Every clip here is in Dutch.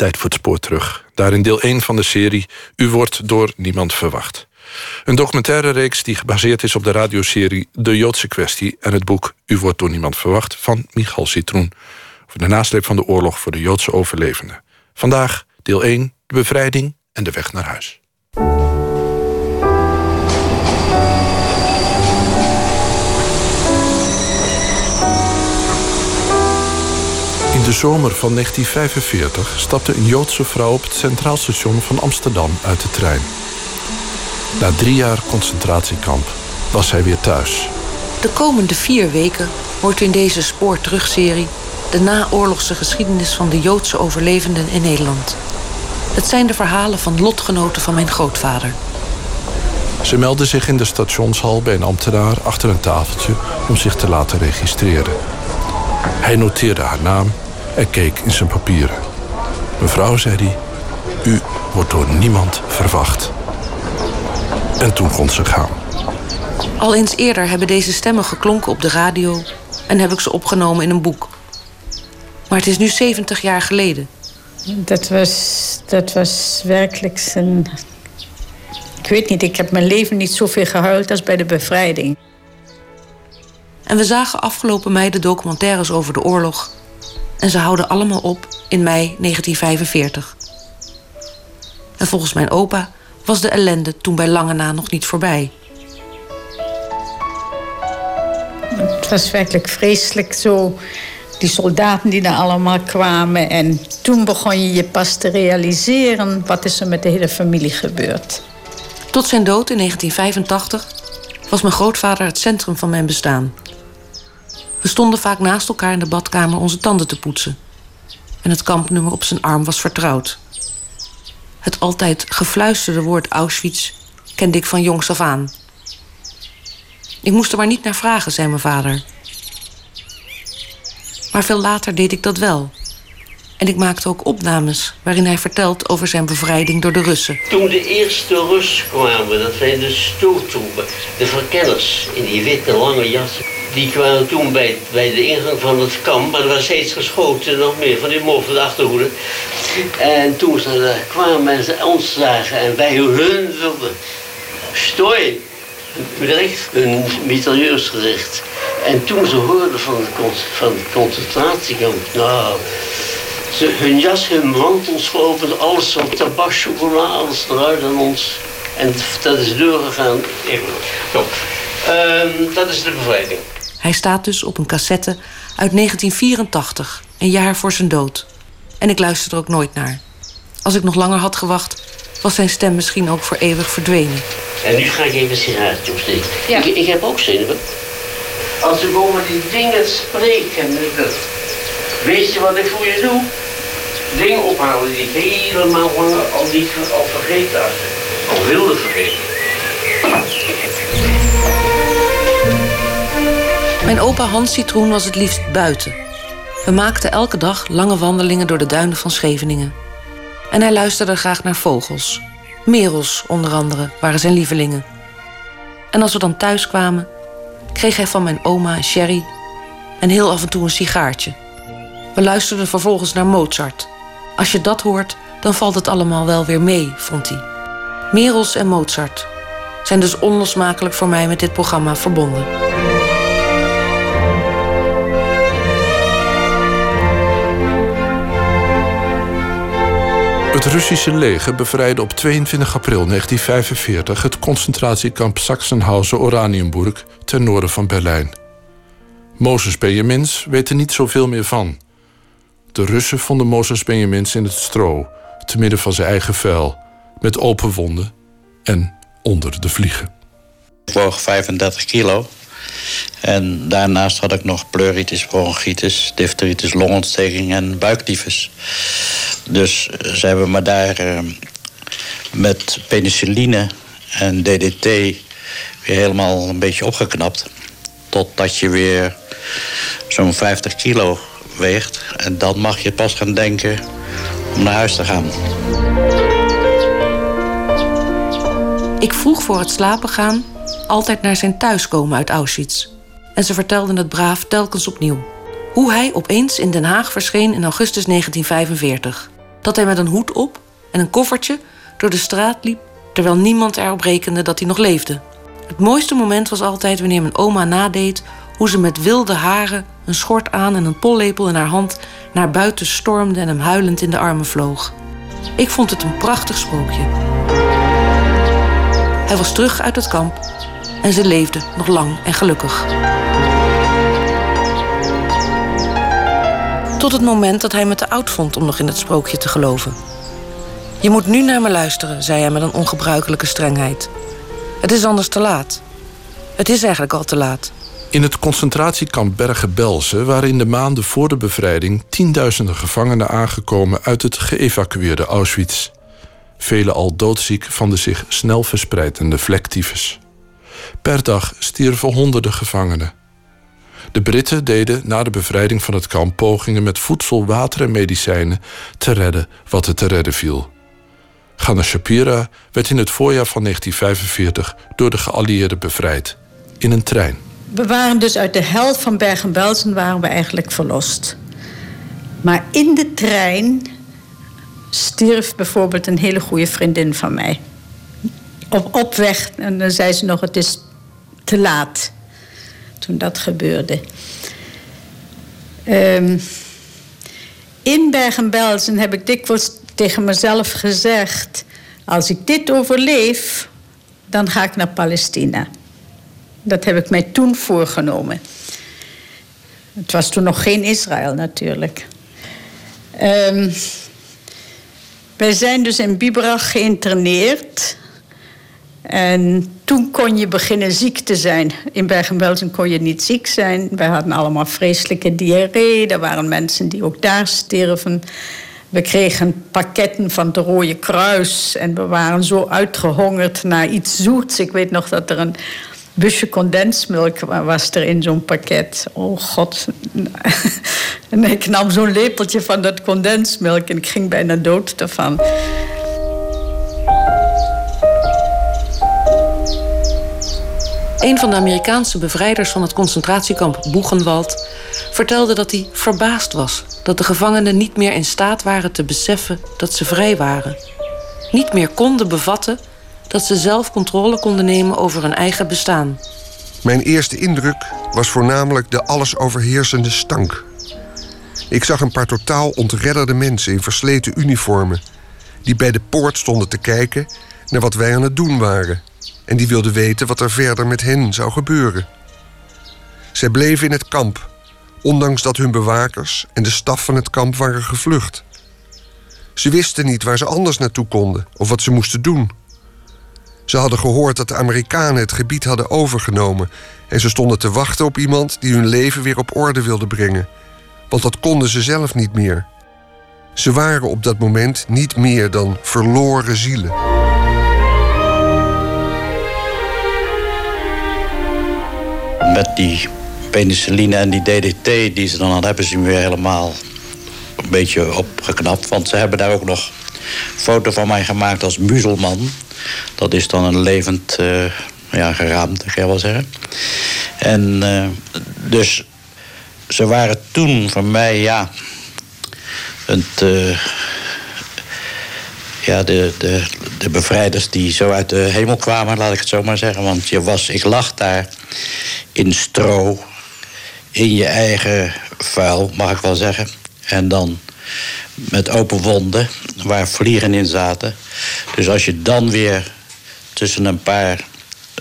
tijd voor het spoor terug. Daarin deel 1 van de serie U wordt door niemand verwacht. Een documentaire reeks die gebaseerd is op de radioserie De Joodse Kwestie... en het boek U wordt door niemand verwacht van Michal Citroen... over de nasleep van de oorlog voor de Joodse overlevenden. Vandaag deel 1, de bevrijding en de weg naar huis. De zomer van 1945 stapte een Joodse vrouw op het Centraal Station van Amsterdam uit de trein. Na drie jaar concentratiekamp was zij weer thuis. De komende vier weken hoort u in deze spoorterugserie de naoorlogse geschiedenis van de Joodse overlevenden in Nederland. Het zijn de verhalen van lotgenoten van mijn grootvader. Ze meldde zich in de stationshal bij een ambtenaar achter een tafeltje om zich te laten registreren. Hij noteerde haar naam en keek in zijn papieren. Mevrouw, zei hij, u wordt door niemand verwacht. En toen kon ze gaan. Al eens eerder hebben deze stemmen geklonken op de radio en heb ik ze opgenomen in een boek. Maar het is nu 70 jaar geleden. Dat was, dat was werkelijk een. Ik weet niet, ik heb mijn leven niet zoveel gehuild als bij de bevrijding. En we zagen afgelopen mei de documentaires over de oorlog. En ze houden allemaal op in mei 1945. En volgens mijn opa was de ellende toen bij lange na nog niet voorbij. Het was werkelijk vreselijk zo. Die soldaten die daar allemaal kwamen. En toen begon je je pas te realiseren... wat is er met de hele familie gebeurd. Tot zijn dood in 1985 was mijn grootvader het centrum van mijn bestaan. We stonden vaak naast elkaar in de badkamer onze tanden te poetsen. En het kampnummer op zijn arm was vertrouwd. Het altijd gefluisterde woord Auschwitz kende ik van jongs af aan. Ik moest er maar niet naar vragen, zei mijn vader. Maar veel later deed ik dat wel. En ik maakte ook opnames waarin hij vertelt over zijn bevrijding door de Russen. Toen de eerste Russen kwamen, dat zijn de stoottroepen, de verkenners in die witte lange jassen. Die kwamen toen bij, bij de ingang van het kamp, maar er was steeds geschoten, nog meer van die moffen de achterhoede. En toen ze daar kwamen en ze ons zagen en wij hun wilden. Stooi! Direct een mitrailleursgericht. En toen ze hoorden van de, van de concentratiekamp, nou, ze, hun jas, hun mantel slopen, alles van tabak, chocola, alles eruit aan ons. En dat is doorgegaan. Um, dat is de bevrijding. Hij staat dus op een cassette uit 1984, een jaar voor zijn dood. En ik luister er ook nooit naar. Als ik nog langer had gewacht, was zijn stem misschien ook voor eeuwig verdwenen. En nu ga ik even een sigaretje opsteken. Ja. Ik, ik heb ook zenuwen. Als ik over die dingen spreek en weet je wat ik voor je doe? Dingen ophalen die helemaal al niet al vergeten. Al wilde vergeten. Mijn opa Hans Citroen was het liefst buiten. We maakten elke dag lange wandelingen door de duinen van Scheveningen. En hij luisterde graag naar vogels. Merels, onder andere, waren zijn lievelingen. En als we dan thuis kwamen, kreeg hij van mijn oma een sherry en heel af en toe een sigaartje. We luisterden vervolgens naar Mozart. Als je dat hoort, dan valt het allemaal wel weer mee, vond hij. Merels en Mozart zijn dus onlosmakelijk voor mij met dit programma verbonden. Het Russische leger bevrijdde op 22 april 1945 het concentratiekamp Sachsenhausen-Oranienburg ten noorden van Berlijn. Mozes Benjamins weet er niet zoveel meer van. De Russen vonden Mozes Benjamins in het stro, te midden van zijn eigen vuil, met open wonden en onder de vliegen. Ik woog 35 kilo. En daarnaast had ik nog pleuritis, bronchitis, difteritis, longontsteking en buiktyfus. Dus ze hebben me daar uh, met penicilline en DDT weer helemaal een beetje opgeknapt. Totdat je weer zo'n 50 kilo En dan mag je pas gaan denken om naar huis te gaan. Ik vroeg voor het slapen gaan altijd naar zijn thuiskomen uit Auschwitz. En ze vertelden het braaf telkens opnieuw. Hoe hij opeens in Den Haag verscheen in augustus 1945. Dat hij met een hoed op en een koffertje door de straat liep terwijl niemand erop rekende dat hij nog leefde. Het mooiste moment was altijd wanneer mijn oma nadeed hoe ze met wilde haren, een schort aan en een pollepel in haar hand naar buiten stormde en hem huilend in de armen vloog. Ik vond het een prachtig sprookje. Hij was terug uit het kamp en ze leefden nog lang en gelukkig. Tot het moment dat hij me te oud vond om nog in het sprookje te geloven. Je moet nu naar me luisteren, zei hij met een ongebruikelijke strengheid. Het is anders te laat. Het is eigenlijk al te laat. In het concentratiekamp Bergen-Belsen waren in de maanden voor de bevrijding tienduizenden gevangenen aangekomen uit het geëvacueerde Auschwitz. Velen al doodziek van de zich snel verspreidende vlektyfus. Per dag stierven honderden gevangenen. De Britten deden na de bevrijding van het kamp pogingen met voedsel, water en medicijnen te redden wat er te redden viel. Ghana Shapira werd in het voorjaar van 1945 door de geallieerden bevrijd. In een trein. We waren dus uit de helft van Bergen-Belsen waren we eigenlijk verlost. Maar in de trein stierf bijvoorbeeld een hele goede vriendin van mij. Op, op weg, en dan zei ze nog, het is te laat. Toen dat gebeurde. Um, in Bergen-Belsen heb ik dikwijls tegen mezelf gezegd: als ik dit overleef, dan ga ik naar Palestina. Dat heb ik mij toen voorgenomen. Het was toen nog geen Israël natuurlijk. Um, wij zijn dus in Bibrach geïnterneerd. En toen kon je beginnen ziek te zijn. In Bergen-Belsen kon je niet ziek zijn. Wij hadden allemaal vreselijke diarree. Er waren mensen die ook daar sterven. We kregen pakketten van het Rode Kruis. En we waren zo uitgehongerd naar iets zoets. Ik weet nog dat er een busje condensmelk was er in zo'n pakket. Oh god. En ik nam zo'n lepeltje van dat condensmelk en ik ging bijna dood ervan. Een van de Amerikaanse bevrijders van het concentratiekamp Boegenwald vertelde dat hij verbaasd was dat de gevangenen niet meer in staat waren te beseffen dat ze vrij waren. Niet meer konden bevatten dat ze zelf controle konden nemen over hun eigen bestaan. Mijn eerste indruk was voornamelijk de alles overheersende stank. Ik zag een paar totaal ontredderde mensen in versleten uniformen... die bij de poort stonden te kijken naar wat wij aan het doen waren... en die wilden weten wat er verder met hen zou gebeuren. Zij bleven in het kamp, ondanks dat hun bewakers en de staf van het kamp waren gevlucht. Ze wisten niet waar ze anders naartoe konden of wat ze moesten doen. Ze hadden gehoord dat de Amerikanen het gebied hadden overgenomen en ze stonden te wachten op iemand die hun leven weer op orde wilde brengen, want dat konden ze zelf niet meer. Ze waren op dat moment niet meer dan verloren zielen. Met die penicilline en die DDT die ze dan hadden, hebben ze weer helemaal een beetje opgeknapt. Want ze hebben daar ook nog foto van mij gemaakt als muzelman. Dat is dan een levend uh, ja, geraamte, kan je wel zeggen. En uh, dus ze waren toen voor mij, ja, het, uh, ja de, de, de bevrijders die zo uit de hemel kwamen, laat ik het zo maar zeggen. Want je was, ik lag daar in stro in je eigen vuil, mag ik wel zeggen. En dan met open wonden waar vliegen in zaten. Dus als je dan weer tussen een paar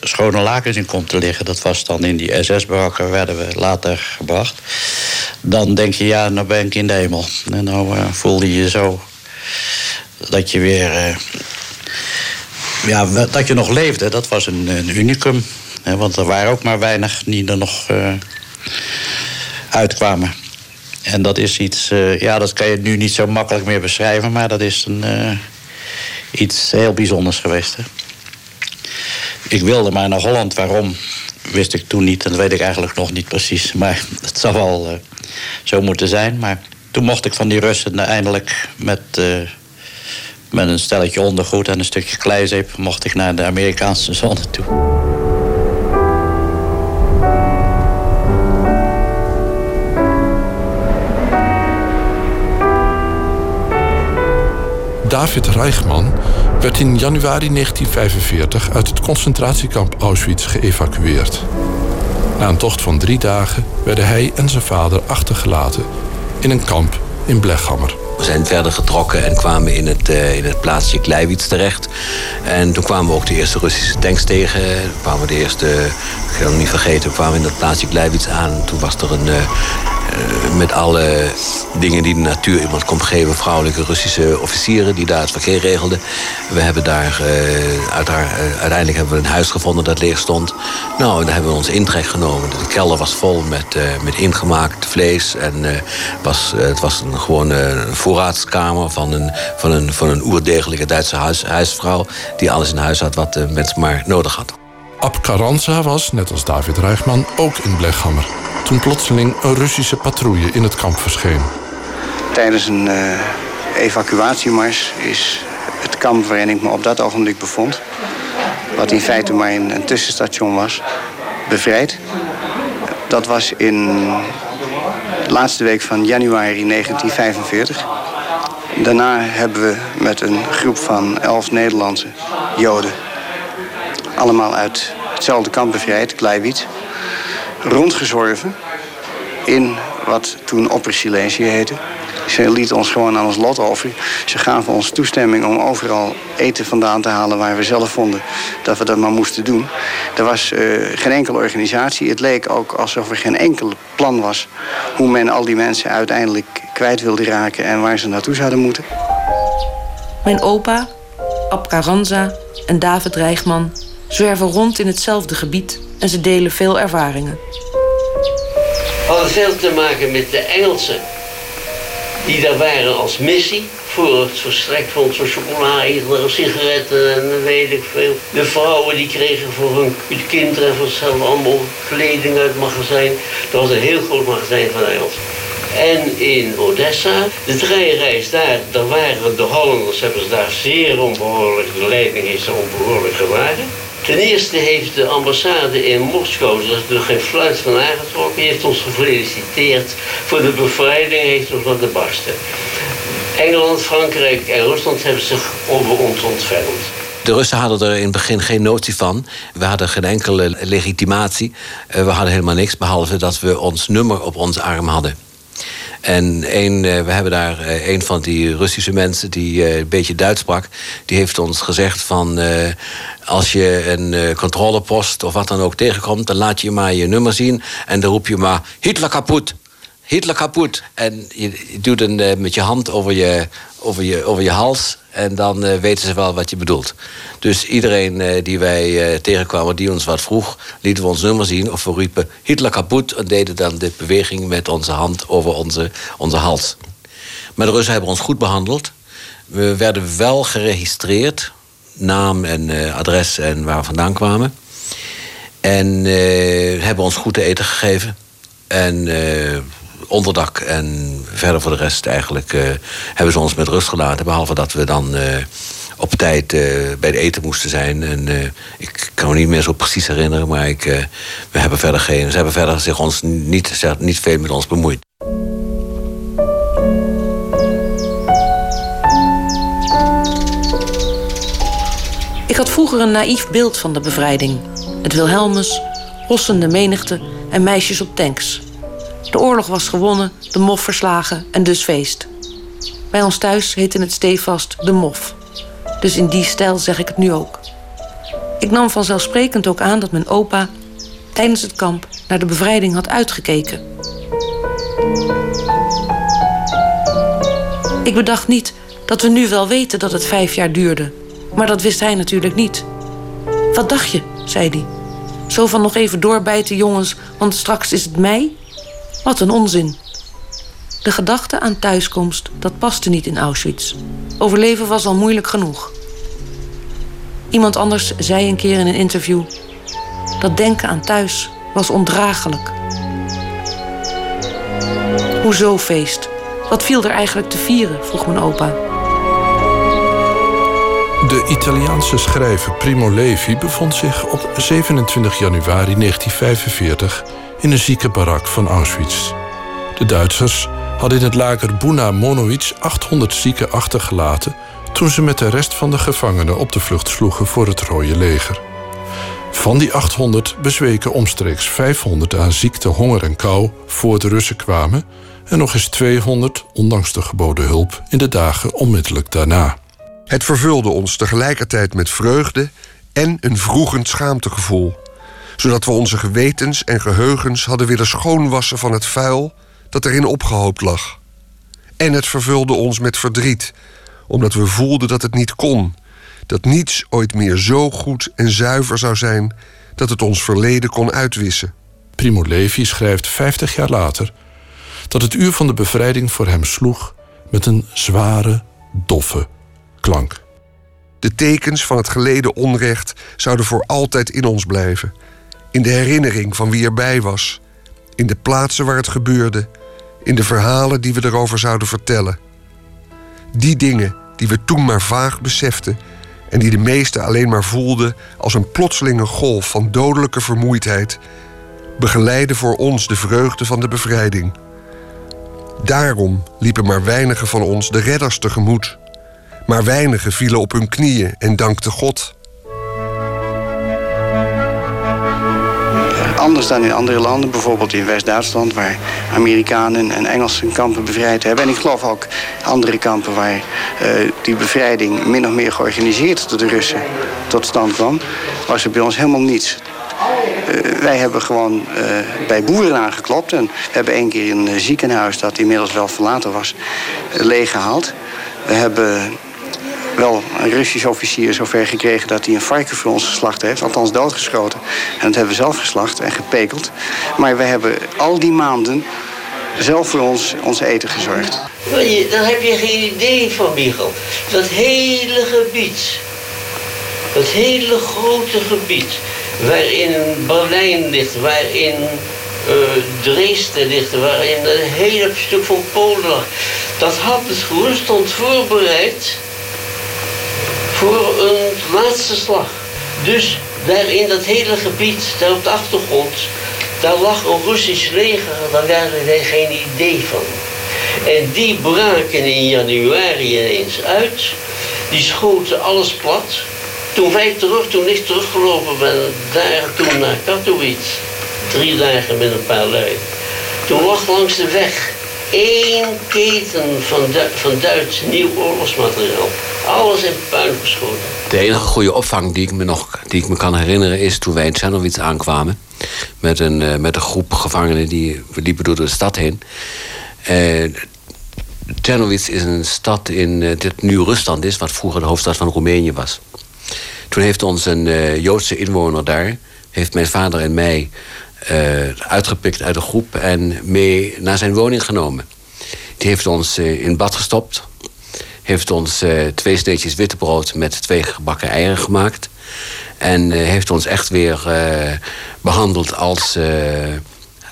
schone lakens in komt te liggen... dat was dan in die SS-barakken, werden we later gebracht... dan denk je, ja, nou ben ik in de hemel. En nou uh, voelde je zo dat je weer... Uh, ja, dat je nog leefde, dat was een, een unicum. Hè, want er waren ook maar weinig die er nog... Uh, uitkwamen. En dat is iets, uh, ja, dat kan je nu niet zo makkelijk meer beschrijven, maar dat is een, uh, iets heel bijzonders geweest. Hè? Ik wilde maar naar Holland, waarom wist ik toen niet, en dat weet ik eigenlijk nog niet precies. Maar het zou wel uh, zo moeten zijn. Maar toen mocht ik van die Russen eindelijk met, met een stelletje ondergoed en een stukje kleizeep... mocht ik naar de Amerikaanse zone toe. David Reichman werd in januari 1945 uit het concentratiekamp Auschwitz geëvacueerd. Na een tocht van drie dagen werden hij en zijn vader achtergelaten in een kamp in Blechhammer. We zijn verder getrokken en kwamen in het, uh, in het plaatsje Kleiwitz terecht. En toen kwamen we ook de eerste Russische tanks tegen. Toen kwamen we de eerste, ik ga het niet vergeten, we kwamen in dat plaatsje Kleiwitz aan. Toen was er een, uh, uh, met alle dingen die de natuur iemand kon geven... vrouwelijke Russische officieren die daar het verkeer regelden. We hebben daar, uiteindelijk hebben we een huis gevonden dat leeg stond. Nou, daar hebben we ons intrek genomen. De kelder was vol met, met ingemaakt vlees. En was, het was een, gewoon een voorraadskamer van een, van een, van een oerdegelijke Duitse huis, huisvrouw... die alles in huis had wat de maar nodig had. Ab Karanza was, net als David Reichman, ook in Blechhammer... toen plotseling een Russische patrouille in het kamp verscheen. Tijdens een uh, evacuatiemars is het kamp waarin ik me op dat ogenblik bevond... wat in feite maar een, een tussenstation was, bevrijd. Dat was in de laatste week van januari 1945. Daarna hebben we met een groep van elf Nederlandse Joden... allemaal uit hetzelfde kamp bevrijd, Kleiwit... rondgezworven in wat toen Opper Silesië heette. Ze lieten ons gewoon aan ons lot over. Ze gaven ons toestemming om overal eten vandaan te halen waar we zelf vonden dat we dat maar moesten doen. Er was uh, geen enkele organisatie. Het leek ook alsof er geen enkel plan was hoe men al die mensen uiteindelijk kwijt wilde raken en waar ze naartoe zouden moeten. Mijn opa, Ab Karanza en David Rijgman zwerven rond in hetzelfde gebied en ze delen veel ervaringen. Hadden veel te maken met de Engelsen die daar waren als missie voor het verstrekt van zo'n chocolade, sigaretten en weet ik veel. De vrouwen die kregen voor hun kinderen zichzelf allemaal kleding uit het magazijn. Dat was een heel groot magazijn van Engels. En in Odessa, de treinreis daar, daar waren de Hollanders, hebben ze daar zeer onbehoorlijk, de leiding is onbehoorlijk gewagen. Ten eerste heeft de ambassade in Moskou, daar is er geen fluit van aangetrokken, heeft ons gefeliciteerd voor de bevrijding, heeft ons de barsten. Engeland, Frankrijk en Rusland hebben zich over ons ontfermd. De Russen hadden er in het begin geen notie van. We hadden geen enkele legitimatie. Eh, we hadden helemaal niks, behalve dat we ons nummer op onze arm hadden. En een, eh, we hebben daar eh, een van die Russische mensen die een beetje Duits sprak, die heeft ons gezegd van als je een controlepost of wat dan ook tegenkomt, dan laat je maar je nummer zien en dan roep je maar Hitler kapot. Hitler kapot. En je, doet een, met je hand over je, over je, over je hals. En dan uh, weten ze wel wat je bedoelt. Dus iedereen die wij tegenkwamen die ons wat vroeg, lieten we ons nummer zien. Of we riepen Hitler kapot en deden dan de beweging met onze hand over onze, onze hals. Maar de Russen hebben ons goed behandeld. We werden wel geregistreerd. Naam en adres en waar we vandaan kwamen. En hebben ons goed te eten gegeven. En onderdak. En verder voor de rest eigenlijk hebben ze ons met rust gelaten. Behalve dat we dan op tijd bij de eten moesten zijn. En ik kan me niet meer zo precies herinneren. Maar ik, we hebben verder geen, ze hebben verder zich ons niet, niet veel met ons bemoeid. Had vroeger een naïef beeld van de bevrijding. Het Wilhelmus, hossende menigte en meisjes op tanks. De oorlog was gewonnen, de mof verslagen en dus feest. Bij ons thuis heette het stevast de mof. Dus in die stijl zeg ik het nu ook. Ik nam vanzelfsprekend ook aan dat mijn opa tijdens het kamp naar de bevrijding had uitgekeken. Ik bedacht niet dat we nu wel weten dat het vijf jaar duurde. Maar dat wist hij natuurlijk niet. Wat dacht je, zei hij. Zo van nog even doorbijten, jongens, want straks is het mei wat een onzin. De gedachte aan thuiskomst, dat paste niet in Auschwitz. Overleven was al moeilijk genoeg. Iemand anders zei een keer in een interview... dat denken aan thuis was ondraaglijk. Hoezo feest? Wat viel er eigenlijk te vieren, vroeg mijn opa. De Italiaanse schrijver Primo Levi bevond zich op 27 januari 1945 in een ziekenbarak van Auschwitz. De Duitsers hadden in het lager Buna Monowitz 800 zieken achtergelaten toen ze met de rest van de gevangenen op de vlucht sloegen voor het Rode Leger. Van die 800 bezweken omstreeks 500 aan ziekte, honger en kou voor de Russen kwamen en nog eens 200, ondanks de geboden hulp, in de dagen onmiddellijk daarna. Het vervulde ons tegelijkertijd met vreugde en een vroegend schaamtegevoel, zodat we onze gewetens en geheugens hadden willen schoonwassen van het vuil dat erin opgehoopt lag. En het vervulde ons met verdriet, omdat we voelden dat het niet kon, dat niets ooit meer zo goed en zuiver zou zijn dat het ons verleden kon uitwissen. Primo Levi schrijft 50 jaar later dat het uur van de bevrijding voor hem sloeg met een zware, doffe klank. De tekens van het geleden onrecht zouden voor altijd in ons blijven. In de herinnering van wie erbij was. In de plaatsen waar het gebeurde. In de verhalen die we erover zouden vertellen. Die dingen die we toen maar vaag beseften en die de meesten alleen maar voelden als een plotselinge golf van dodelijke vermoeidheid, begeleiden voor ons de vreugde van de bevrijding. Daarom liepen maar weinigen van ons de redders tegemoet. Maar weinigen vielen op hun knieën en dankten God. Anders dan in andere landen, bijvoorbeeld in West-Duitsland, waar Amerikanen en Engelsen kampen bevrijd hebben. En ik geloof ook andere kampen waar uh, die bevrijding min of meer georganiseerd door de Russen tot stand kwam, was er bij ons helemaal niets. Uh, wij hebben gewoon uh, bij boeren aangeklopt. En we hebben één keer een ziekenhuis dat inmiddels wel verlaten was, leeggehaald. We hebben wel een Russisch officier zover gekregen dat hij een varken voor ons geslacht heeft. Althans doodgeschoten. En dat hebben we zelf geslacht en gepekeld. Maar we hebben al die maanden zelf voor ons, ons eten gezorgd. Dan heb je geen idee van, Michel. Dat hele gebied. Dat hele grote gebied. Waarin Berlijn ligt, waarin uh, Dresden ligt, waarin een hele stuk van Polen. Dat had het stond voorbereid voor een laatste slag. Dus daar in dat hele gebied, daar op de achtergrond, daar lag een Russisch leger, daar hadden wij geen idee van. En die braken in januari ineens uit. Die schoten alles plat. Toen wij terug, toen ik teruggelopen ben, daar toen naar Katowice, drie dagen met een paar lui. Toen lag langs de weg één keten van, van Duits nieuw oorlogsmateriaal. Alles in puin geschoten. De enige goede opvang die ik me nog die ik me kan herinneren is toen wij in Czernowitz aankwamen. Met een, uh, met een groep gevangenen die we liepen door de stad heen. Uh, Czernowitz is een stad in uh, dit nu Rusland is, wat vroeger de hoofdstad van Roemenië was. Toen heeft ons een Joodse inwoner daar, heeft mijn vader en mij uitgepikt uit de groep en mee naar zijn woning genomen. Die heeft ons in bad gestopt, heeft ons uh, twee sneetjes wittebrood met twee gebakken eieren gemaakt. En heeft ons echt weer behandeld als,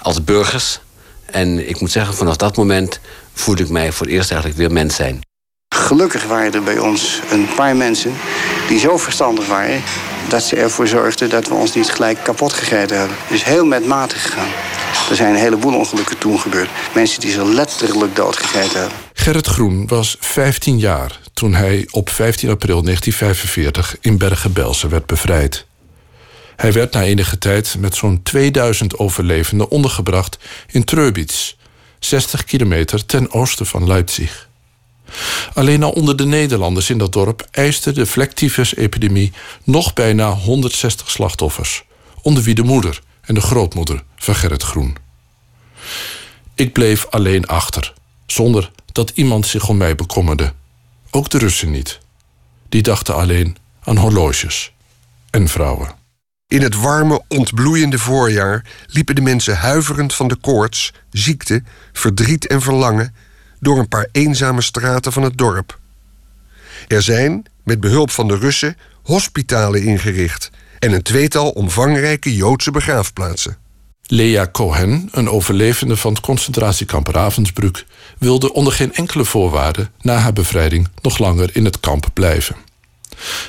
als burgers. En ik moet zeggen, vanaf dat moment voelde ik mij voor het eerst eigenlijk weer mens zijn. Gelukkig waren er bij ons een paar mensen die zo verstandig waren dat ze ervoor zorgden dat we ons niet gelijk kapot gegeten hebben. Dus heel met mate gegaan. Er zijn een heleboel ongelukken toen gebeurd. Mensen die ze letterlijk doodgegeten hebben. Gerrit Groen was 15 jaar toen hij op 15 april 1945 in Bergen-Belsen werd bevrijd. Hij werd na enige tijd met zo'n 2000 overlevenden ondergebracht in Treubitz, 60 kilometer ten oosten van Leipzig. Alleen al onder de Nederlanders in dat dorp eiste de vlektyfus-epidemie nog bijna 160 slachtoffers, onder wie de moeder en de grootmoeder van Gerrit Groen. Ik bleef alleen achter, zonder dat iemand zich om mij bekommerde. Ook de Russen niet. Die dachten alleen aan horloges en vrouwen. In het warme, ontbloeiende voorjaar liepen de mensen huiverend van de koorts, ziekte, verdriet en verlangen door een paar eenzame straten van het dorp. Er zijn, met behulp van de Russen, hospitalen ingericht en een tweetal omvangrijke Joodse begraafplaatsen. Lea Cohen, een overlevende van het concentratiekamp Ravensbrück, wilde onder geen enkele voorwaarde na haar bevrijding nog langer in het kamp blijven.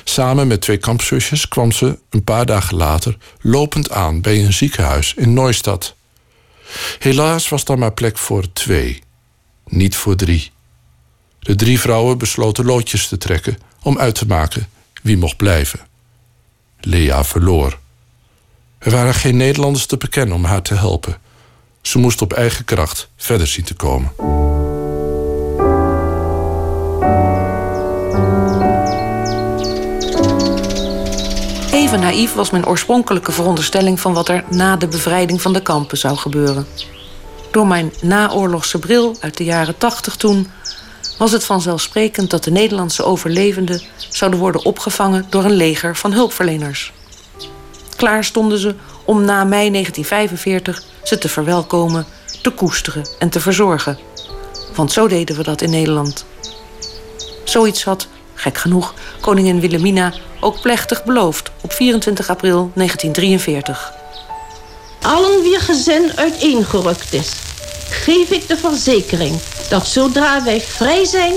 Samen met twee kampzusjes kwam ze een paar dagen later lopend aan bij een ziekenhuis in Neustadt. Helaas was daar maar plek voor twee, niet voor drie. De drie vrouwen besloten loodjes te trekken om uit te maken wie mocht blijven. Lea verloor. Er waren geen Nederlanders te bekennen om haar te helpen. Ze moest op eigen kracht verder zien te komen. Even naïef was mijn oorspronkelijke veronderstelling van wat er na de bevrijding van de kampen zou gebeuren. Door mijn naoorlogse bril uit de jaren tachtig toen was het vanzelfsprekend dat de Nederlandse overlevenden zouden worden opgevangen door een leger van hulpverleners. Klaar stonden ze om na mei 1945 ze te verwelkomen, te koesteren en te verzorgen. Want zo deden we dat in Nederland. Zoiets had, gek genoeg, koningin Wilhelmina ook plechtig beloofd op 24 april 1943. Allen wie gezin uiteengerukt is, geef ik de verzekering dat zodra wij vrij zijn,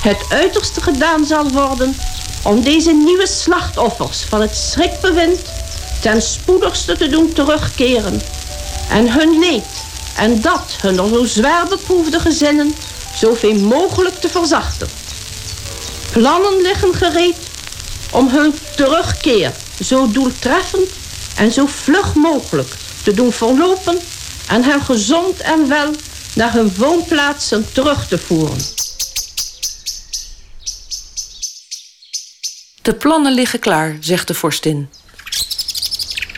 het uiterste gedaan zal worden om deze nieuwe slachtoffers van het schrikbewind ten spoedigste te doen terugkeren en hun leed en dat hun zo zwaar beproefde gezinnen zoveel mogelijk te verzachten. Plannen liggen gereed om hun terugkeer zo doeltreffend en zo vlug mogelijk te doen verlopen en hen gezond en wel naar hun woonplaatsen terug te voeren. De plannen liggen klaar, zegt de vorstin.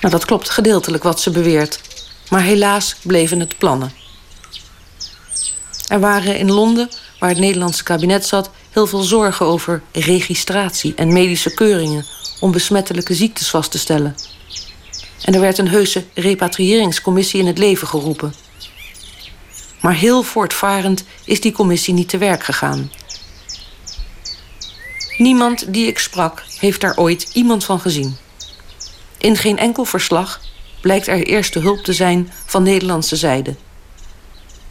Nou, dat klopt gedeeltelijk wat ze beweert. Maar helaas bleven het plannen. Er waren in Londen, waar het Nederlandse kabinet zat, heel veel zorgen over registratie en medische keuringen om besmettelijke ziektes vast te stellen. En er werd een heuse repatriëringscommissie in het leven geroepen. Maar heel voortvarend is die commissie niet te werk gegaan. Niemand die ik sprak heeft daar ooit iemand van gezien. In geen enkel verslag blijkt er eerste hulp te zijn van Nederlandse zijde.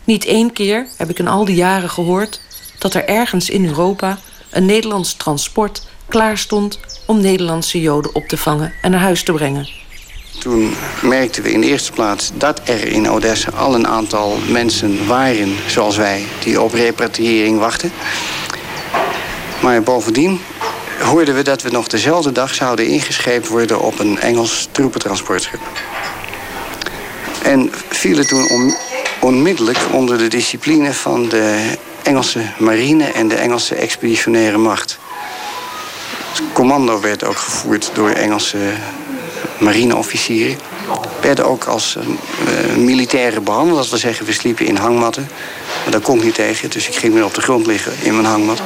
Niet één keer heb ik in al die jaren gehoord dat er ergens in Europa een Nederlands transport klaar stond om Nederlandse Joden op te vangen en naar huis te brengen. Toen merkten we in de eerste plaats dat er in Odessa al een aantal mensen waren, zoals wij, die op repatriëring wachten. Maar bovendien hoorden we dat we nog dezelfde dag zouden ingescheept worden op een Engels troepentransportschip. En vielen toen onmiddellijk onder de discipline van de Engelse marine en de Engelse expeditionaire macht. Het commando werd ook gevoerd door Engelse marineofficieren. Werden ook als uh, militairen behandeld. Dat wil zeggen, we sliepen in hangmatten. Maar dat kon ik niet tegen, dus ik ging weer op de grond liggen in mijn hangmat.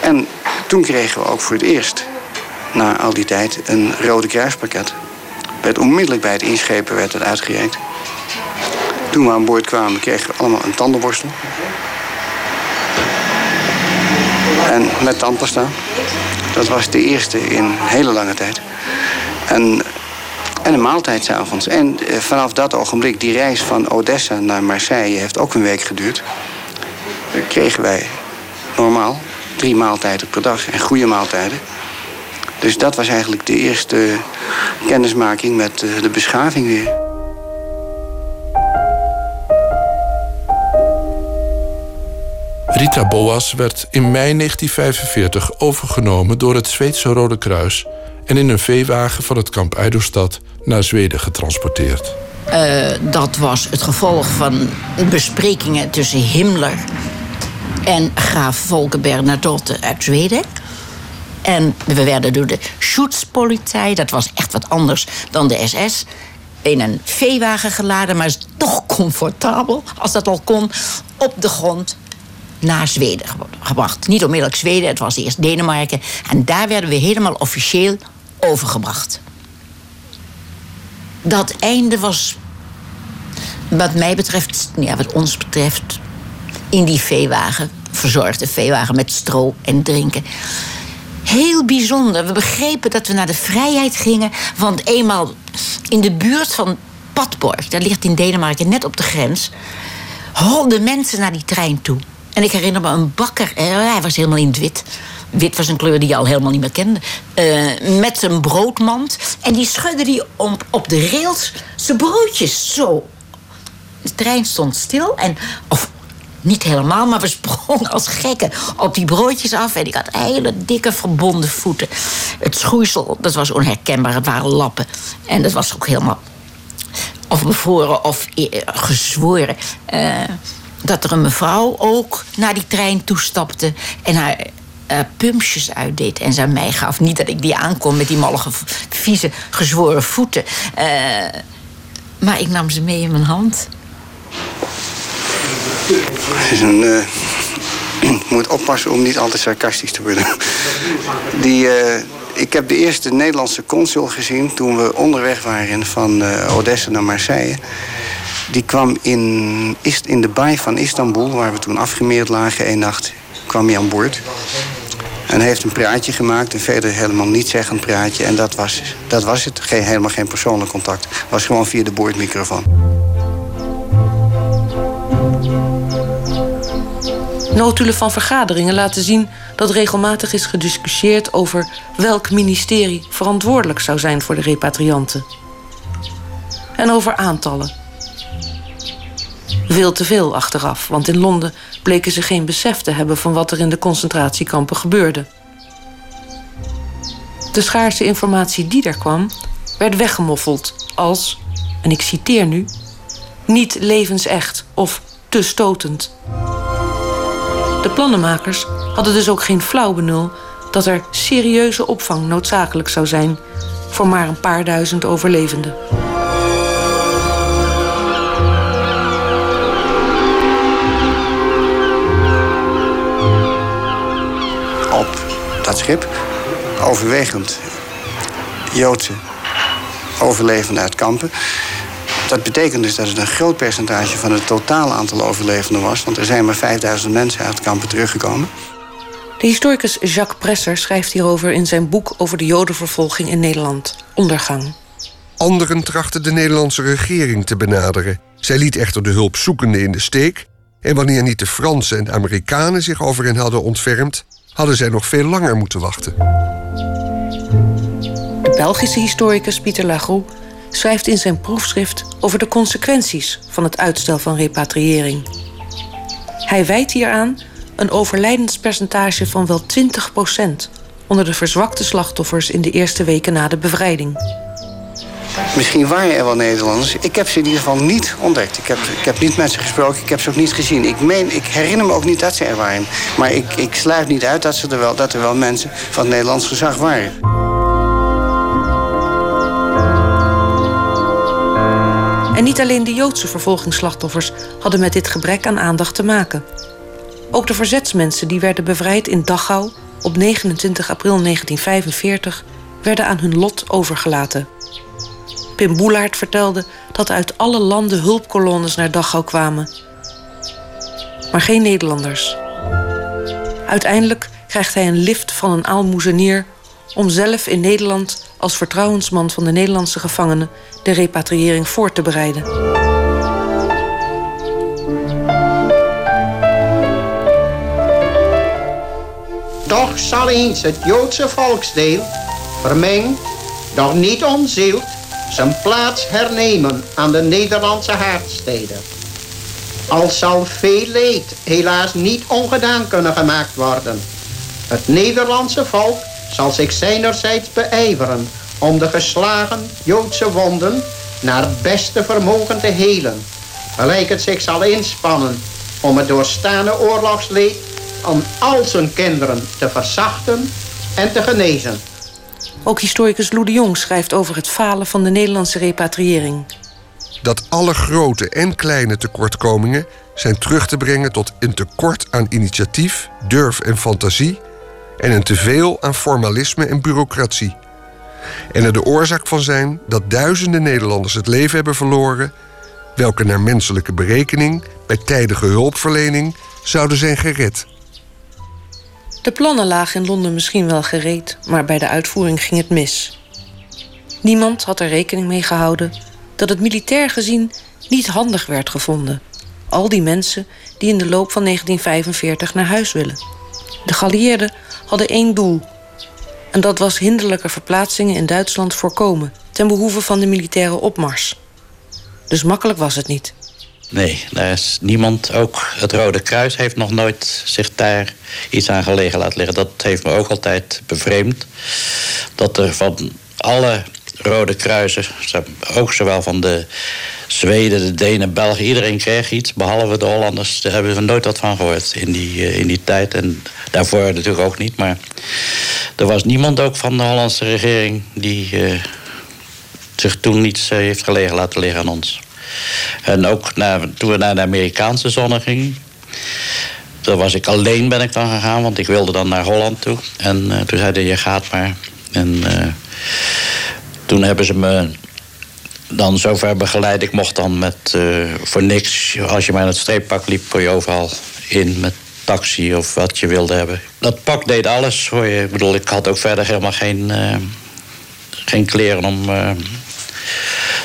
En toen kregen we ook voor het eerst, na al die tijd, een Rode Kruispakket. Werd onmiddellijk bij het inschepen werd het uitgereikt. Toen we aan boord kwamen, kregen we allemaal een tandenborstel. En met tandpasta. Dat was de eerste in hele lange tijd. En, en een maaltijd s'avonds. En eh, vanaf dat ogenblik, die reis van Odessa naar Marseille heeft ook een week geduurd. Kregen wij normaal drie maaltijden per dag en goede maaltijden. Dus dat was eigenlijk de eerste kennismaking met eh, de beschaving weer. Rita Boas werd in mei 1945 overgenomen door het Zweedse Rode Kruis en in een veewagen van het kamp Eidelstad naar Zweden getransporteerd. Uh, dat was het gevolg van besprekingen tussen Himmler en graaf Volker Bernadotte uit Zweden. En we werden door de Schutzpolizei, dat was echt wat anders dan de SS, in een veewagen geladen, maar toch comfortabel, als dat al kon, op de grond naar Zweden gebracht. Niet onmiddellijk Zweden, het was eerst Denemarken. En daar werden we helemaal officieel overgebracht. Dat einde was, wat mij betreft, ja, wat ons betreft, in die veewagen, verzorgde veewagen met stro en drinken. Heel bijzonder. We begrepen dat we naar de vrijheid gingen, want eenmaal in de buurt van Padborg, dat ligt in Denemarken net op de grens, holden mensen naar die trein toe. En ik herinner me een bakker, hij was helemaal in het wit. Wit was een kleur die je al helemaal niet meer kende. Uh, met zijn broodmand. En die schudde die op, op de rails zijn broodjes zo. De trein stond stil. En, of niet helemaal, maar we sprongen als gekken op die broodjes af. En ik had hele dikke verbonden voeten. Het schoeisel, dat was onherkenbaar. Het waren lappen. En dat was ook helemaal of bevroren of eh, gezworen. Dat er een mevrouw ook naar die trein toestapte en haar uh, pumpjes uitdeed en ze aan mij gaf. Niet dat ik die aankom met die mollige, vieze, gezworen voeten. Uh, maar ik nam ze mee in mijn hand. Het een. Ik moet oppassen om niet altijd sarcastisch te worden. Die, ik heb de eerste Nederlandse consul gezien toen we onderweg waren van Odessa naar Marseille. Die kwam in, in de baai van Istanbul, waar we toen afgemeerd lagen, één nacht, kwam hij aan boord. En heeft een praatje gemaakt, een verder helemaal niet zeggend praatje. En dat was, dat was het, geen, helemaal geen persoonlijk contact. Het was gewoon via de boordmicrofoon. Notulen van vergaderingen laten zien dat regelmatig is gediscussieerd over welk ministerie verantwoordelijk zou zijn voor de repatrianten. En over aantallen. Veel te veel achteraf, want in Londen bleken ze geen besef te hebben van wat er in de concentratiekampen gebeurde. De schaarse informatie die er kwam, werd weggemoffeld als, en ik citeer nu, niet levensecht of te stotend. De plannenmakers hadden dus ook geen flauw benul dat er serieuze opvang noodzakelijk zou zijn voor maar een paar duizend overlevenden. Schip overwegend Joodse overlevenden uit kampen. Dat betekent dus dat het een groot percentage van het totale aantal overlevenden was. Want er zijn maar 5000 mensen uit kampen teruggekomen. De historicus Jacques Presser schrijft hierover in zijn boek over de Jodenvervolging in Nederland, Ondergang. Anderen trachten de Nederlandse regering te benaderen. Zij liet echter de hulpzoekenden in de steek. En wanneer niet de Fransen en de Amerikanen zich over hen hadden ontfermd, hadden zij nog veel langer moeten wachten. De Belgische historicus Pieter Lagroux schrijft in zijn proefschrift over de consequenties van het uitstel van repatriëring. Hij wijt hieraan een overlijdenspercentage van wel 20% onder de verzwakte slachtoffers in de eerste weken na de bevrijding. Misschien waren er wel Nederlanders. Ik heb ze in ieder geval niet ontdekt. Ik heb, ik heb niet met ze gesproken, ik heb ze ook niet gezien. Ik, meen, ik herinner me ook niet dat ze er waren. Maar ik, ik sluit niet uit dat, ze er wel, dat er wel mensen van het Nederlands gezag waren. En niet alleen de Joodse vervolgingsslachtoffers hadden met dit gebrek aan aandacht te maken. Ook de verzetsmensen die werden bevrijd in Dachau op 29 april 1945 werden aan hun lot overgelaten. Pim Boelaert vertelde dat uit alle landen hulpkolonnes naar Dachau kwamen. Maar geen Nederlanders. Uiteindelijk krijgt hij een lift van een aalmoezenier om zelf in Nederland als vertrouwensman van de Nederlandse gevangenen de repatriëring voor te bereiden. Toch zal eens het Joodse volksdeel, vermengd, doch niet onzield, zijn plaats hernemen aan de Nederlandse haardsteden. Al zal veel leed helaas niet ongedaan kunnen gemaakt worden. Het Nederlandse volk zal zich zijnerzijds beijveren om de geslagen Joodse wonden naar beste vermogen te helen. Gelijk het zich zal inspannen om het doorstaande oorlogsleed aan al zijn kinderen te verzachten en te genezen. Ook historicus Lou de Jong schrijft over het falen van de Nederlandse repatriëring. Dat alle grote en kleine tekortkomingen zijn terug te brengen tot een tekort aan initiatief, durf en fantasie en een teveel aan formalisme en bureaucratie. En er de oorzaak van zijn dat duizenden Nederlanders het leven hebben verloren, welke naar menselijke berekening bij tijdige hulpverlening zouden zijn gered. De plannen lagen in Londen misschien wel gereed, maar bij de uitvoering ging het mis. Niemand had er rekening mee gehouden dat het militair gezien niet handig werd gevonden. Al die mensen die in de loop van 1945 naar huis willen. De geallieerden hadden één doel. En dat was hinderlijke verplaatsingen in Duitsland voorkomen ten behoeve van de militaire opmars. Dus makkelijk was het niet. Nee, daar is niemand. Ook het Rode Kruis heeft nog nooit zich daar iets aan gelegen laten liggen. Dat heeft me ook altijd bevreemd. Dat er van alle Rode Kruisen, ook zowel van de Zweden, de Denen, Belgen, iedereen kreeg iets. Behalve de Hollanders, daar hebben we nooit wat van gehoord in die, eh, in die tijd. En daarvoor natuurlijk ook niet. Maar er was niemand ook van de Hollandse regering die uh, zich toen niets uh, heeft gelegen laten liggen aan ons. En ook toen we naar de Amerikaanse zone gingen. Daar was ik alleen ben ik dan gegaan, want ik wilde dan naar Holland toe. En uh, toen zeiden je gaat maar. En toen hebben ze me dan zover begeleid. Ik mocht dan met uh, voor niks, als je maar in het streeppak liep, kon je overal in met taxi of wat je wilde hebben. Dat pak deed alles voor je. Ik bedoel, ik had ook verder helemaal geen, geen kleren om.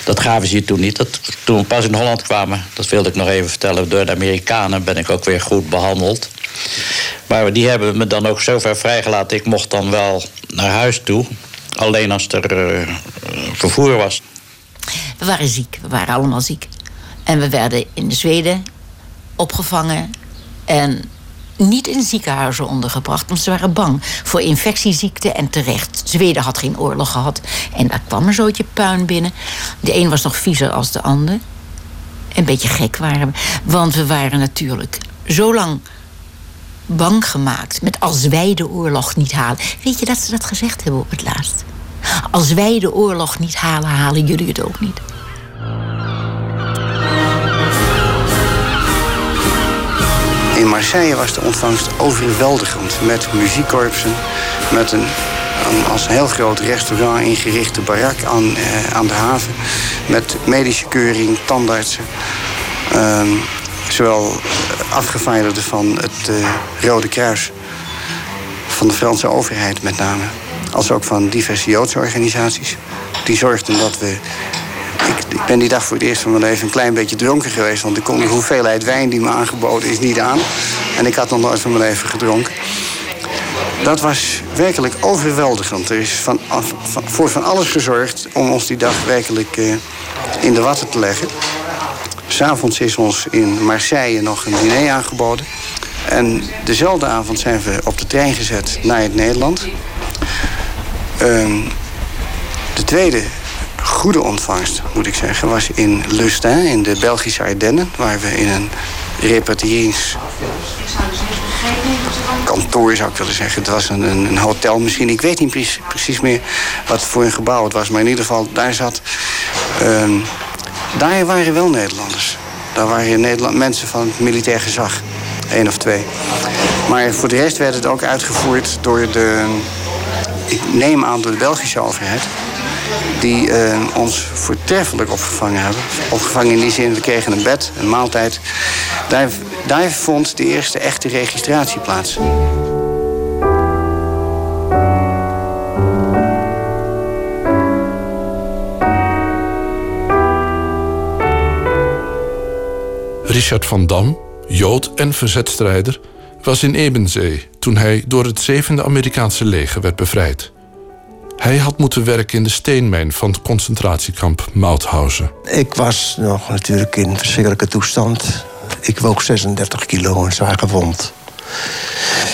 Dat gaven ze je toen niet. Dat, toen we pas in Holland kwamen, dat wilde ik nog even vertellen, door de Amerikanen ben ik ook weer goed behandeld. Maar die hebben me dan ook zover vrijgelaten. Ik mocht dan wel naar huis toe. Alleen als er uh, vervoer was. We waren ziek, we waren allemaal ziek. En we werden in Zweden opgevangen en niet in ziekenhuizen ondergebracht, want ze waren bang voor infectieziekten en terecht. Zweden had geen oorlog gehad en daar kwam een zootje puin binnen. De een was nog viezer als de ander. Een beetje gek waren we, want we waren natuurlijk zo lang bang gemaakt met als wij de oorlog niet halen. Weet je dat ze dat gezegd hebben op het laatst? Als wij de oorlog niet halen, halen jullie het ook niet. In Marseille was de ontvangst overweldigend. Met muziekkorpsen, met een, als heel groot restaurant ingerichte barak aan, eh, aan de haven. Met medische keuring, tandartsen. Ehm, zowel afgeveiligden van het uh, Rode Kruis, van de Franse overheid met name als ook van diverse Joodse organisaties. Die zorgden dat we. Ik, ben die dag voor het eerst van mijn leven een klein beetje dronken geweest. Want ik kon de hoeveelheid wijn die me aangeboden is niet aan. En ik had nog nooit van mijn leven gedronken. Dat was werkelijk overweldigend. Er is van, voor van alles gezorgd om ons die dag werkelijk uh, in de watten te leggen. S'avonds is ons in Marseille nog een diner aangeboden. En dezelfde avond zijn we op de trein gezet naar het Nederland. Um, de tweede goede ontvangst, moet ik zeggen, was in Lustin, in de Belgische Ardennen, waar we in een repatriërings kantoor zou ik willen zeggen. Het was een, een, hotel misschien. Ik weet niet precies, precies, meer wat voor een gebouw het was. Maar in ieder geval, daar zat... Um, daar waren wel Nederlanders. Daar waren Nederland, mensen van het militair gezag. Eén of twee. Maar voor de rest werd het ook uitgevoerd door de ik neem aan door de Belgische overheid. Die uh, ons voortreffelijk opgevangen hebben. Opgevangen in die zin, we kregen een bed, een maaltijd. Daar, daar vond de eerste echte registratie plaats. Richard van Dam, Jood en verzetstrijder, was in Ebenzee toen hij door het 7e Amerikaanse leger werd bevrijd. Hij had moeten werken in de steenmijn van het concentratiekamp Mauthausen. Ik was nog natuurlijk in verschrikkelijke toestand. Ik woog 36 kilo en zwaar gewond.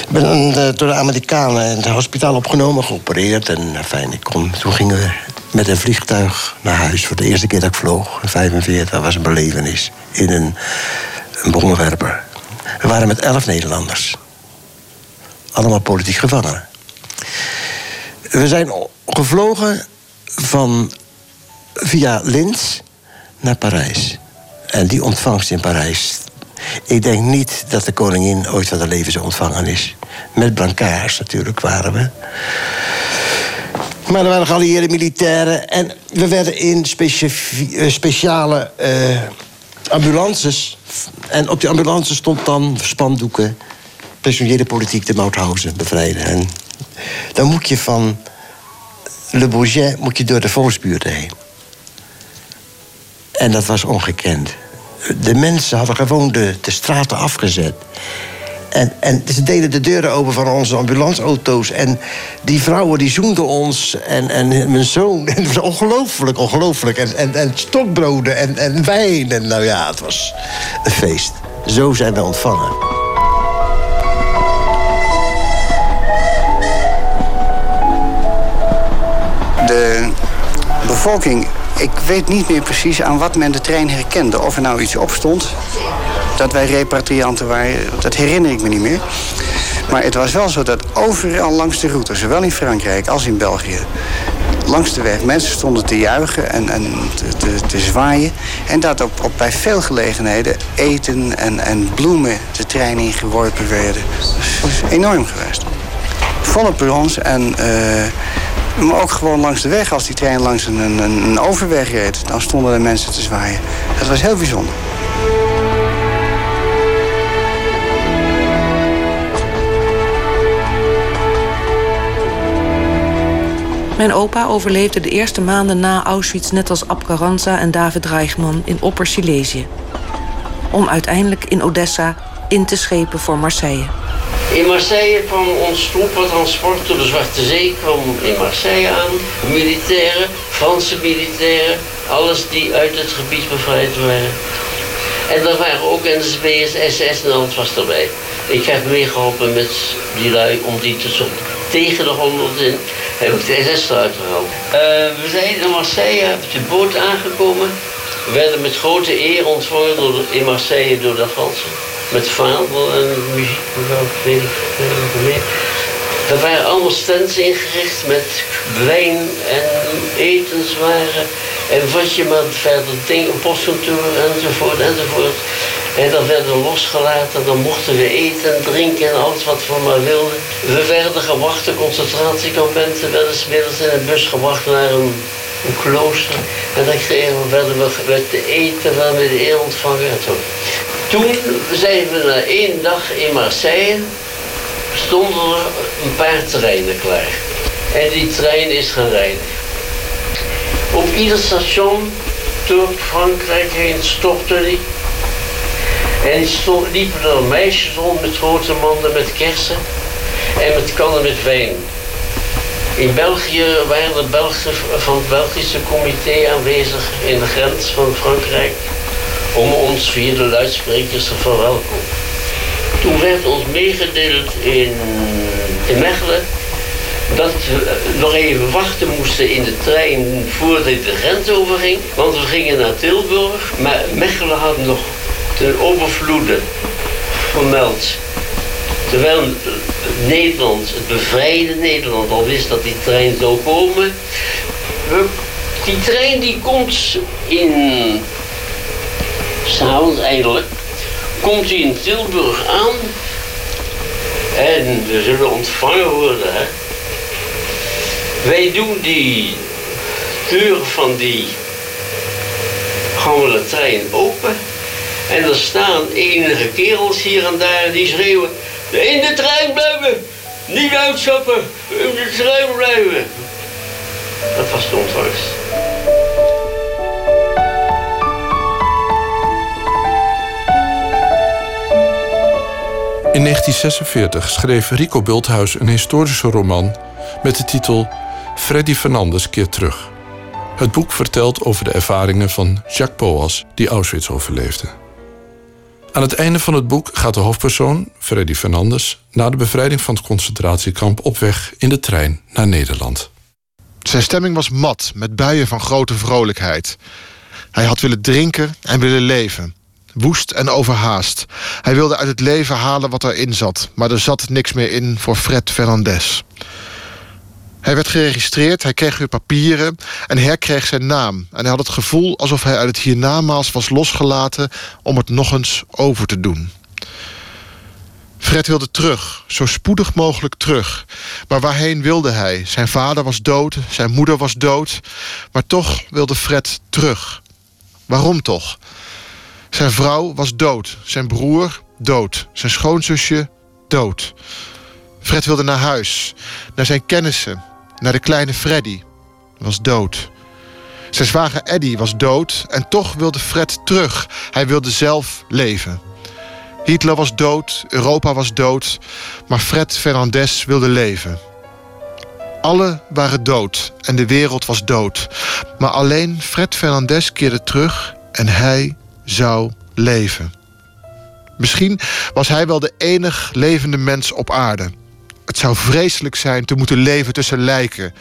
Ik ben eh, door de Amerikanen in het hospitaal opgenomen, geopereerd. En eh, fijn, ik kon, toen gingen we met een vliegtuig naar huis. Voor de eerste keer dat ik vloog, in 45, dat was een belevenis. In een, een. We waren met elf Nederlanders. Allemaal politiek gevangenen. We zijn gevlogen van via Linz naar Parijs. En die ontvangst in Parijs. Ik denk niet dat de koningin ooit van de leven ontvangen is. Met brancards natuurlijk waren we. Maar er waren geallieerde militairen. En we werden in eh, speciale uh, ambulances. En op die ambulance stond dan spandoeken pensioneerde politiek de Mauthausen bevrijden. En dan moet je van Le Bourget moet je door de volksbuurt heen. En dat was ongekend. De mensen hadden gewoon de, de straten afgezet. En, en ze deden de deuren open van onze ambulanceauto's. En die vrouwen die zoenden ons. En, en mijn zoon. En het was ongelooflijk, ongelooflijk. En, en, en stokbroden en, en wijn. En nou ja, het was een feest. Zo zijn we ontvangen. De bevolking, ik weet niet meer precies aan wat men de trein herkende. Of er nou iets op stond, dat wij repatrianten waren, dat herinner ik me niet meer. Maar het was wel zo dat overal langs de route, zowel in Frankrijk als in België, langs de weg mensen stonden te juichen en, en te, te, zwaaien. En dat op, op bij veel gelegenheden eten en, en bloemen de trein ingeworpen werden. Dat is enorm geweest. Volle perrons en... eh, maar ook gewoon langs de weg, als die trein langs een, een, een overweg reed, dan stonden er mensen te zwaaien. Dat was heel bijzonder. Mijn opa overleefde de eerste maanden na Auschwitz net als Ab Carranza en David Reichman in Opper-Silesië. Om uiteindelijk in Odessa in te schepen voor Marseille. In Marseille kwam ons troepentransport door de Zwarte Zee kwam in Marseille aan. Militairen, Franse militairen, alles die uit het gebied bevrijd waren. En er waren ook NSB'ers, SS en alles was erbij. Ik heb meegeholpen met die lui om die te zoeken. Tegen de honderd in heb ik de SS eruit gehaald. Eh, we zijn in Marseille op de boot aangekomen. We werden met grote eer ontvangen door in Marseille door de Fransen. Met vaandel en muziek, weet ik veel meer. Er waren allemaal stands ingericht met wijn en etenswaren. En wat je maar verder ding, postkantoor enzovoort enzovoort. En dat werden losgelaten, dan mochten we eten en drinken en alles wat we maar wilden. We werden gewacht, de concentratiekampen werden smiddags in een bus gebracht naar een, klooster. En dan kregen we, werden we met te eten, werden we de eer ontvangen en zo. Toen zijn we na één dag in Marseille, stonden er een paar treinen klaar. En die trein is gaan. Op ieder station door Frankrijk heen stopte die. En stond, liepen er meisjes rond met grote manden met kersen en met kannen met wijn. In België waren de Belgen van het Belgische comité aanwezig in de grens van Frankrijk om ons via de luidsprekers te verwelkomen. Toen werd ons meegedeeld in, Mechelen dat we eh, nog even wachten moesten in de trein voordat de grens overging. Want we gingen naar Tilburg, maar Mechelen had nog ten overvloede vermeld. Terwijl eh, Nederland, het bevrijde Nederland, al wist dat die trein zou komen. Die trein die komt in s'avonds eindelijk, komt hij in Tilburg aan. En we zullen ontvangen worden. Hè? Wij doen die deur van die gammele trein open. En er staan enige kerels hier en daar die schreeuwen... In de trein blijven! Niet uitstappen! In de trein blijven! Dat was de ontvangst. In 1946 schreef Rico Bulthuis een historische roman met de titel Freddy Fernandes keert terug. Het boek vertelt over de ervaringen van Jacques Poas, die Auschwitz overleefde. Aan het einde van het boek gaat de hoofdpersoon, Freddy Fernandes, na de bevrijding van het concentratiekamp op weg in de trein naar Nederland. Zijn stemming was mat, met buien van grote vrolijkheid. Hij had willen drinken en willen leven. Woest en overhaast. Hij wilde uit het leven halen wat erin zat, maar er zat niks meer in voor Fred Fernandes. Hij werd geregistreerd, hij kreeg weer papieren en herkreeg zijn naam. En hij had het gevoel alsof hij uit het hiernamaals was losgelaten om het nog eens over te doen. Fred wilde terug, zo spoedig mogelijk terug. Maar waarheen wilde hij? Zijn vader was dood, zijn moeder was dood. Maar toch wilde Fred terug. Waarom toch? Zijn vrouw was dood, zijn broer dood, zijn schoonzusje dood. Fred wilde naar huis, naar zijn kennissen, naar de kleine Freddy. Was dood. Zijn zwager Eddie was dood en toch wilde Fred terug. Hij wilde zelf leven. Hitler was dood, Europa was dood, maar Fred Fernandez wilde leven. Alle waren dood en de wereld was dood. Maar alleen Fred Fernandez keerde terug en hij zou leven. Misschien was hij wel de enig levende mens op aarde. Het zou vreselijk zijn te moeten leven tussen lijken.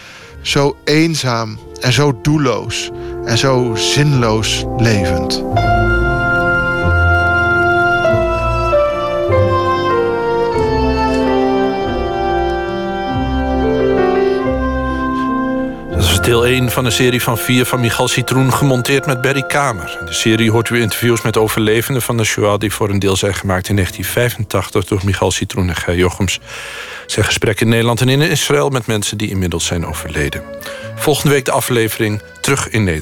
Zo eenzaam en zo doelloos en zo zinloos levend. Deel 1 van een serie van vier van Michal Citroen... gemonteerd met Berry Kamer. In de serie hoort u interviews met overlevenden van de Shoah... die voor een deel zijn gemaakt in 1985 door Michal Citroen en Gij Jochems. Zijn gesprekken in Nederland en in Israël met mensen die inmiddels zijn overleden. Volgende week de aflevering Terug in Nederland.